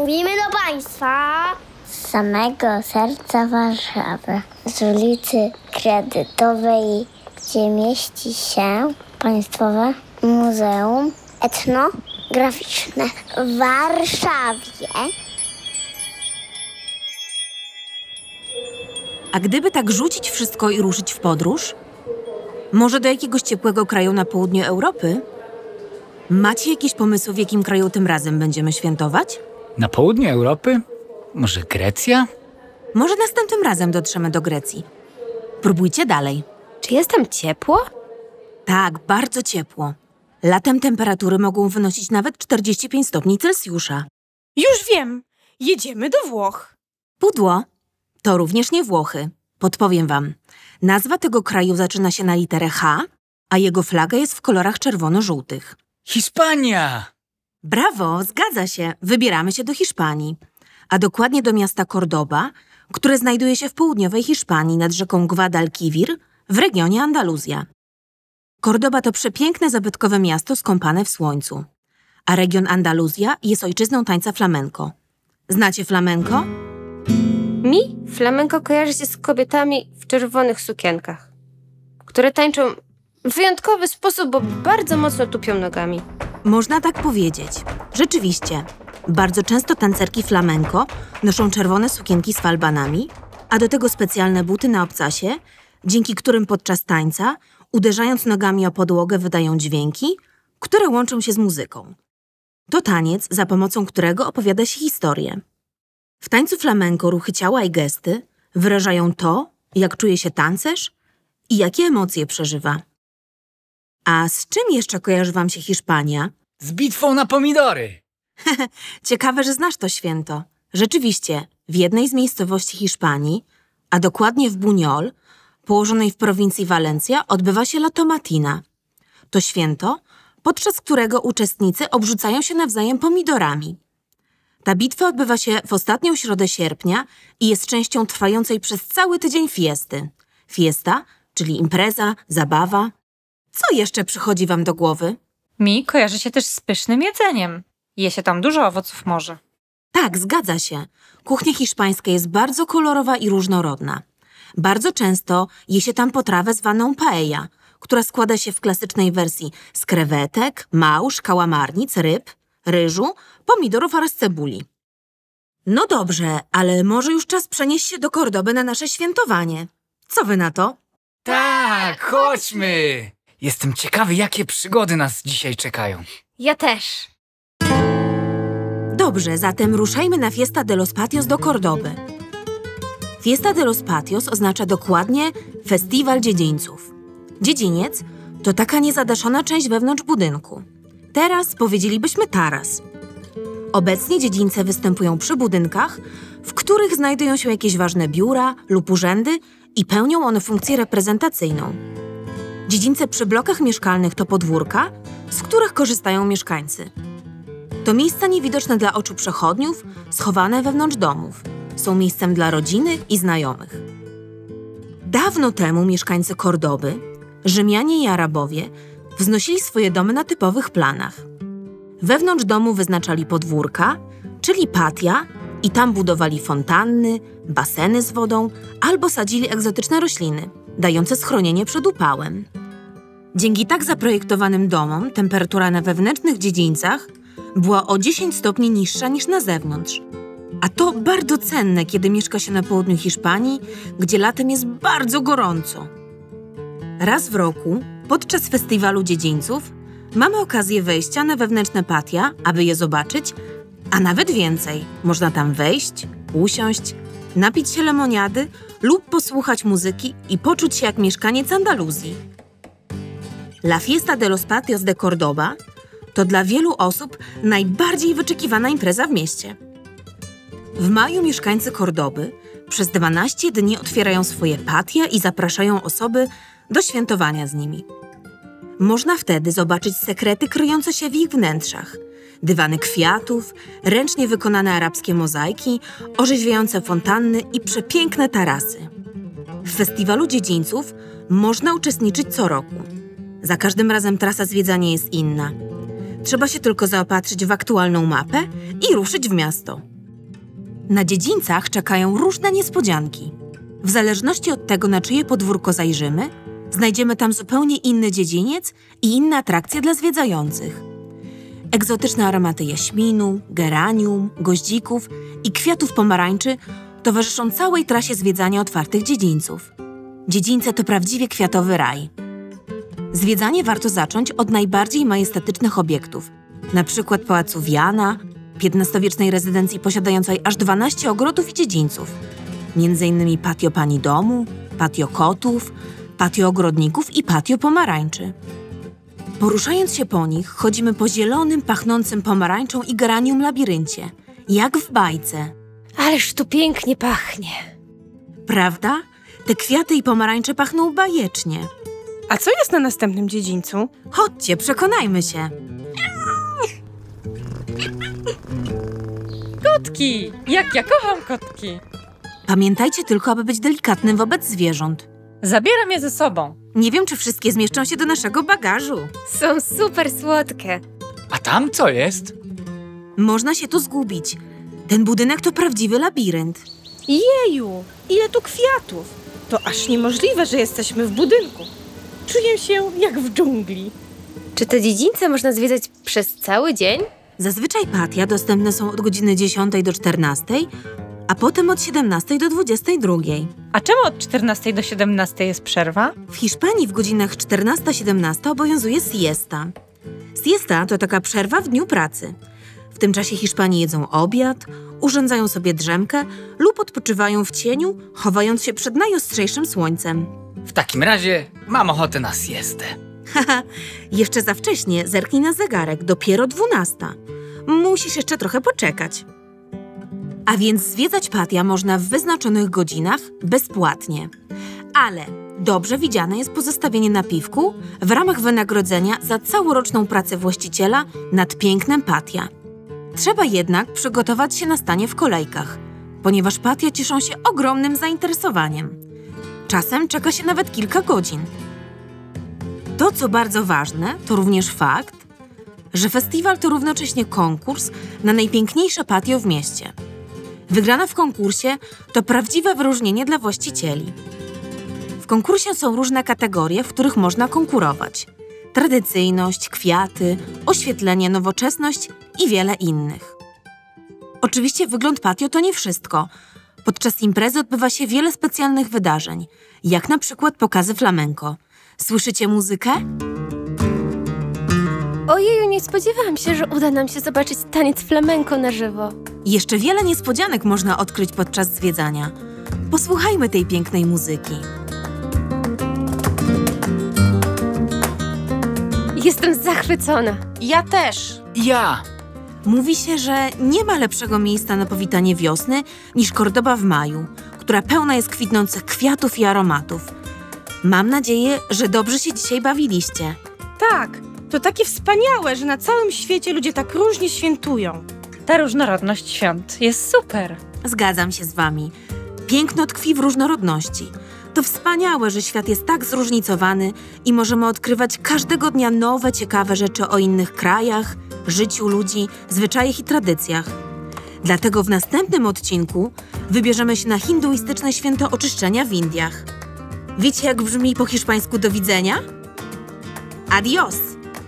Mówimy do Państwa z samego serca Warszawy, z ulicy Kredytowej, gdzie mieści się Państwowe Muzeum Etnograficzne w Warszawie. A gdyby tak rzucić wszystko i ruszyć w podróż? Może do jakiegoś ciepłego kraju na południu Europy? Macie jakieś pomysły, w jakim kraju tym razem będziemy świętować? Na południu Europy? Może Grecja? Może następnym razem dotrzemy do Grecji. Próbujcie dalej. Czy jest tam ciepło? Tak, bardzo ciepło. Latem temperatury mogą wynosić nawet 45 stopni Celsjusza. Już wiem. Jedziemy do Włoch. Pudło to również nie Włochy. Podpowiem wam. Nazwa tego kraju zaczyna się na literę H, a jego flaga jest w kolorach czerwono-żółtych. Hiszpania! Brawo, zgadza się. Wybieramy się do Hiszpanii. A dokładnie do miasta Cordoba, które znajduje się w południowej Hiszpanii nad rzeką Guadalquivir w regionie Andaluzja. Cordoba to przepiękne, zabytkowe miasto skąpane w słońcu. A region Andaluzja jest ojczyzną tańca flamenco. Znacie flamenco? Mi flamenko kojarzy się z kobietami w czerwonych sukienkach, które tańczą w wyjątkowy sposób, bo bardzo mocno tupią nogami. Można tak powiedzieć. Rzeczywiście. Bardzo często tancerki flamenco noszą czerwone sukienki z falbanami, a do tego specjalne buty na obcasie, dzięki którym podczas tańca, uderzając nogami o podłogę, wydają dźwięki, które łączą się z muzyką. To taniec, za pomocą którego opowiada się historię. W tańcu flamenco ruchy ciała i gesty wyrażają to, jak czuje się tancerz i jakie emocje przeżywa. A z czym jeszcze kojarzy wam się Hiszpania? Z bitwą na pomidory! Ciekawe, że znasz to święto. Rzeczywiście, w jednej z miejscowości Hiszpanii, a dokładnie w Buñol, położonej w prowincji Walencja, odbywa się La Tomatina. To święto, podczas którego uczestnicy obrzucają się nawzajem pomidorami. Ta bitwa odbywa się w ostatnią środę sierpnia i jest częścią trwającej przez cały tydzień fiesty. Fiesta, czyli impreza, zabawa. Co jeszcze przychodzi wam do głowy? Mi kojarzy się też z pysznym jedzeniem. Je się tam dużo owoców morza. Tak, zgadza się. Kuchnia hiszpańska jest bardzo kolorowa i różnorodna. Bardzo często je się tam potrawę zwaną paella, która składa się w klasycznej wersji z krewetek, małż, kałamarnic, ryb, ryżu, pomidorów oraz cebuli. No dobrze, ale może już czas przenieść się do Kordoby na nasze świętowanie. Co wy na to? Tak, chodźmy! Jestem ciekawy, jakie przygody nas dzisiaj czekają. Ja też. Dobrze, zatem ruszajmy na Fiesta de los Patios do Kordoby. Fiesta de los Patios oznacza dokładnie Festiwal Dziedzińców. Dziedziniec to taka niezadaszona część wewnątrz budynku. Teraz powiedzielibyśmy taras. Obecnie dziedzińce występują przy budynkach, w których znajdują się jakieś ważne biura lub urzędy i pełnią one funkcję reprezentacyjną. Dziedzińce przy blokach mieszkalnych to podwórka, z których korzystają mieszkańcy. To miejsca niewidoczne dla oczu przechodniów, schowane wewnątrz domów. Są miejscem dla rodziny i znajomych. Dawno temu mieszkańcy Kordoby, Rzymianie i Arabowie wznosili swoje domy na typowych planach. Wewnątrz domu wyznaczali podwórka, czyli patia, i tam budowali fontanny, baseny z wodą albo sadzili egzotyczne rośliny, dające schronienie przed upałem. Dzięki tak zaprojektowanym domom temperatura na wewnętrznych dziedzińcach była o 10 stopni niższa niż na zewnątrz. A to bardzo cenne, kiedy mieszka się na południu Hiszpanii, gdzie latem jest bardzo gorąco. Raz w roku, podczas festiwalu dziedzińców, mamy okazję wejścia na wewnętrzne patia, aby je zobaczyć, a nawet więcej. Można tam wejść, usiąść, napić się lemoniady lub posłuchać muzyki i poczuć się jak mieszkaniec Andaluzji. La Fiesta de los Patios de Cordoba to dla wielu osób najbardziej wyczekiwana impreza w mieście. W maju mieszkańcy Kordoby przez 12 dni otwierają swoje patia i zapraszają osoby do świętowania z nimi. Można wtedy zobaczyć sekrety kryjące się w ich wnętrzach. Dywany kwiatów, ręcznie wykonane arabskie mozaiki, orzeźwiające fontanny i przepiękne tarasy. W festiwalu dziedzińców można uczestniczyć co roku. Za każdym razem trasa zwiedzania jest inna. Trzeba się tylko zaopatrzyć w aktualną mapę i ruszyć w miasto. Na dziedzińcach czekają różne niespodzianki. W zależności od tego, na czyje podwórko zajrzymy, znajdziemy tam zupełnie inny dziedziniec i inne atrakcje dla zwiedzających. Egzotyczne aromaty jaśminu, geranium, goździków i kwiatów pomarańczy towarzyszą całej trasie zwiedzania otwartych dziedzińców. Dziedzińce to prawdziwie kwiatowy raj. Zwiedzanie warto zacząć od najbardziej majestatycznych obiektów, na przykład Pałacu Wiana, XV-wiecznej rezydencji posiadającej aż 12 ogrodów i dziedzińców, między innymi patio pani domu, patio kotów, patio ogrodników i patio pomarańczy. Poruszając się po nich, chodzimy po zielonym, pachnącym pomarańczą i geranium labiryncie, jak w bajce. Ależ tu pięknie pachnie. Prawda? Te kwiaty i pomarańcze pachną bajecznie. A co jest na następnym dziedzińcu? Chodźcie, przekonajmy się. Kotki! Jak ja kocham kotki! Pamiętajcie tylko, aby być delikatnym wobec zwierząt. Zabieram je ze sobą. Nie wiem, czy wszystkie zmieszczą się do naszego bagażu. Są super słodkie. A tam co jest? Można się tu zgubić. Ten budynek to prawdziwy labirynt. Jeju, ile tu kwiatów! To aż niemożliwe, że jesteśmy w budynku. Czuję się jak w dżungli. Czy te dziedzińce można zwiedzać przez cały dzień? Zazwyczaj patia dostępne są od godziny 10 do 14, a potem od 17 do 22. A czemu od 14 do 17 jest przerwa? W Hiszpanii w godzinach 14-17 obowiązuje siesta. Siesta to taka przerwa w dniu pracy. W tym czasie Hiszpanie jedzą obiad, urządzają sobie drzemkę lub odpoczywają w cieniu, chowając się przed najostrzejszym słońcem. W takim razie mam ochotę na siestę. Haha, jeszcze za wcześnie zerknij na zegarek, dopiero 12. Musisz jeszcze trochę poczekać. A więc zwiedzać patia można w wyznaczonych godzinach bezpłatnie. Ale dobrze widziane jest pozostawienie napiwku w ramach wynagrodzenia za całoroczną pracę właściciela nad pięknem patia. Trzeba jednak przygotować się na stanie w kolejkach, ponieważ patia cieszą się ogromnym zainteresowaniem. Czasem czeka się nawet kilka godzin. To, co bardzo ważne, to również fakt, że festiwal to równocześnie konkurs na najpiękniejsze patio w mieście. Wygrana w konkursie to prawdziwe wyróżnienie dla właścicieli. W konkursie są różne kategorie, w których można konkurować: tradycyjność, kwiaty, oświetlenie, nowoczesność i wiele innych. Oczywiście wygląd patio to nie wszystko. Podczas imprezy odbywa się wiele specjalnych wydarzeń, jak na przykład pokazy flamenko. Słyszycie muzykę? Ojeju, nie spodziewałam się, że uda nam się zobaczyć taniec flamenko na żywo. Jeszcze wiele niespodzianek można odkryć podczas zwiedzania. Posłuchajmy tej pięknej muzyki. Jestem zachwycona. Ja też. Ja! Mówi się, że nie ma lepszego miejsca na powitanie wiosny niż Kordoba w maju, która pełna jest kwitnących kwiatów i aromatów. Mam nadzieję, że dobrze się dzisiaj bawiliście. Tak, to takie wspaniałe, że na całym świecie ludzie tak różnie świętują. Ta różnorodność świąt jest super. Zgadzam się z wami. Piękno tkwi w różnorodności. To wspaniałe, że świat jest tak zróżnicowany i możemy odkrywać każdego dnia nowe, ciekawe rzeczy o innych krajach, życiu ludzi, zwyczajach i tradycjach. Dlatego w następnym odcinku wybierzemy się na hinduistyczne święto oczyszczenia w Indiach. Wiecie, jak brzmi po hiszpańsku do widzenia? Adios!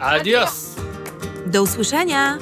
Adios! Do usłyszenia!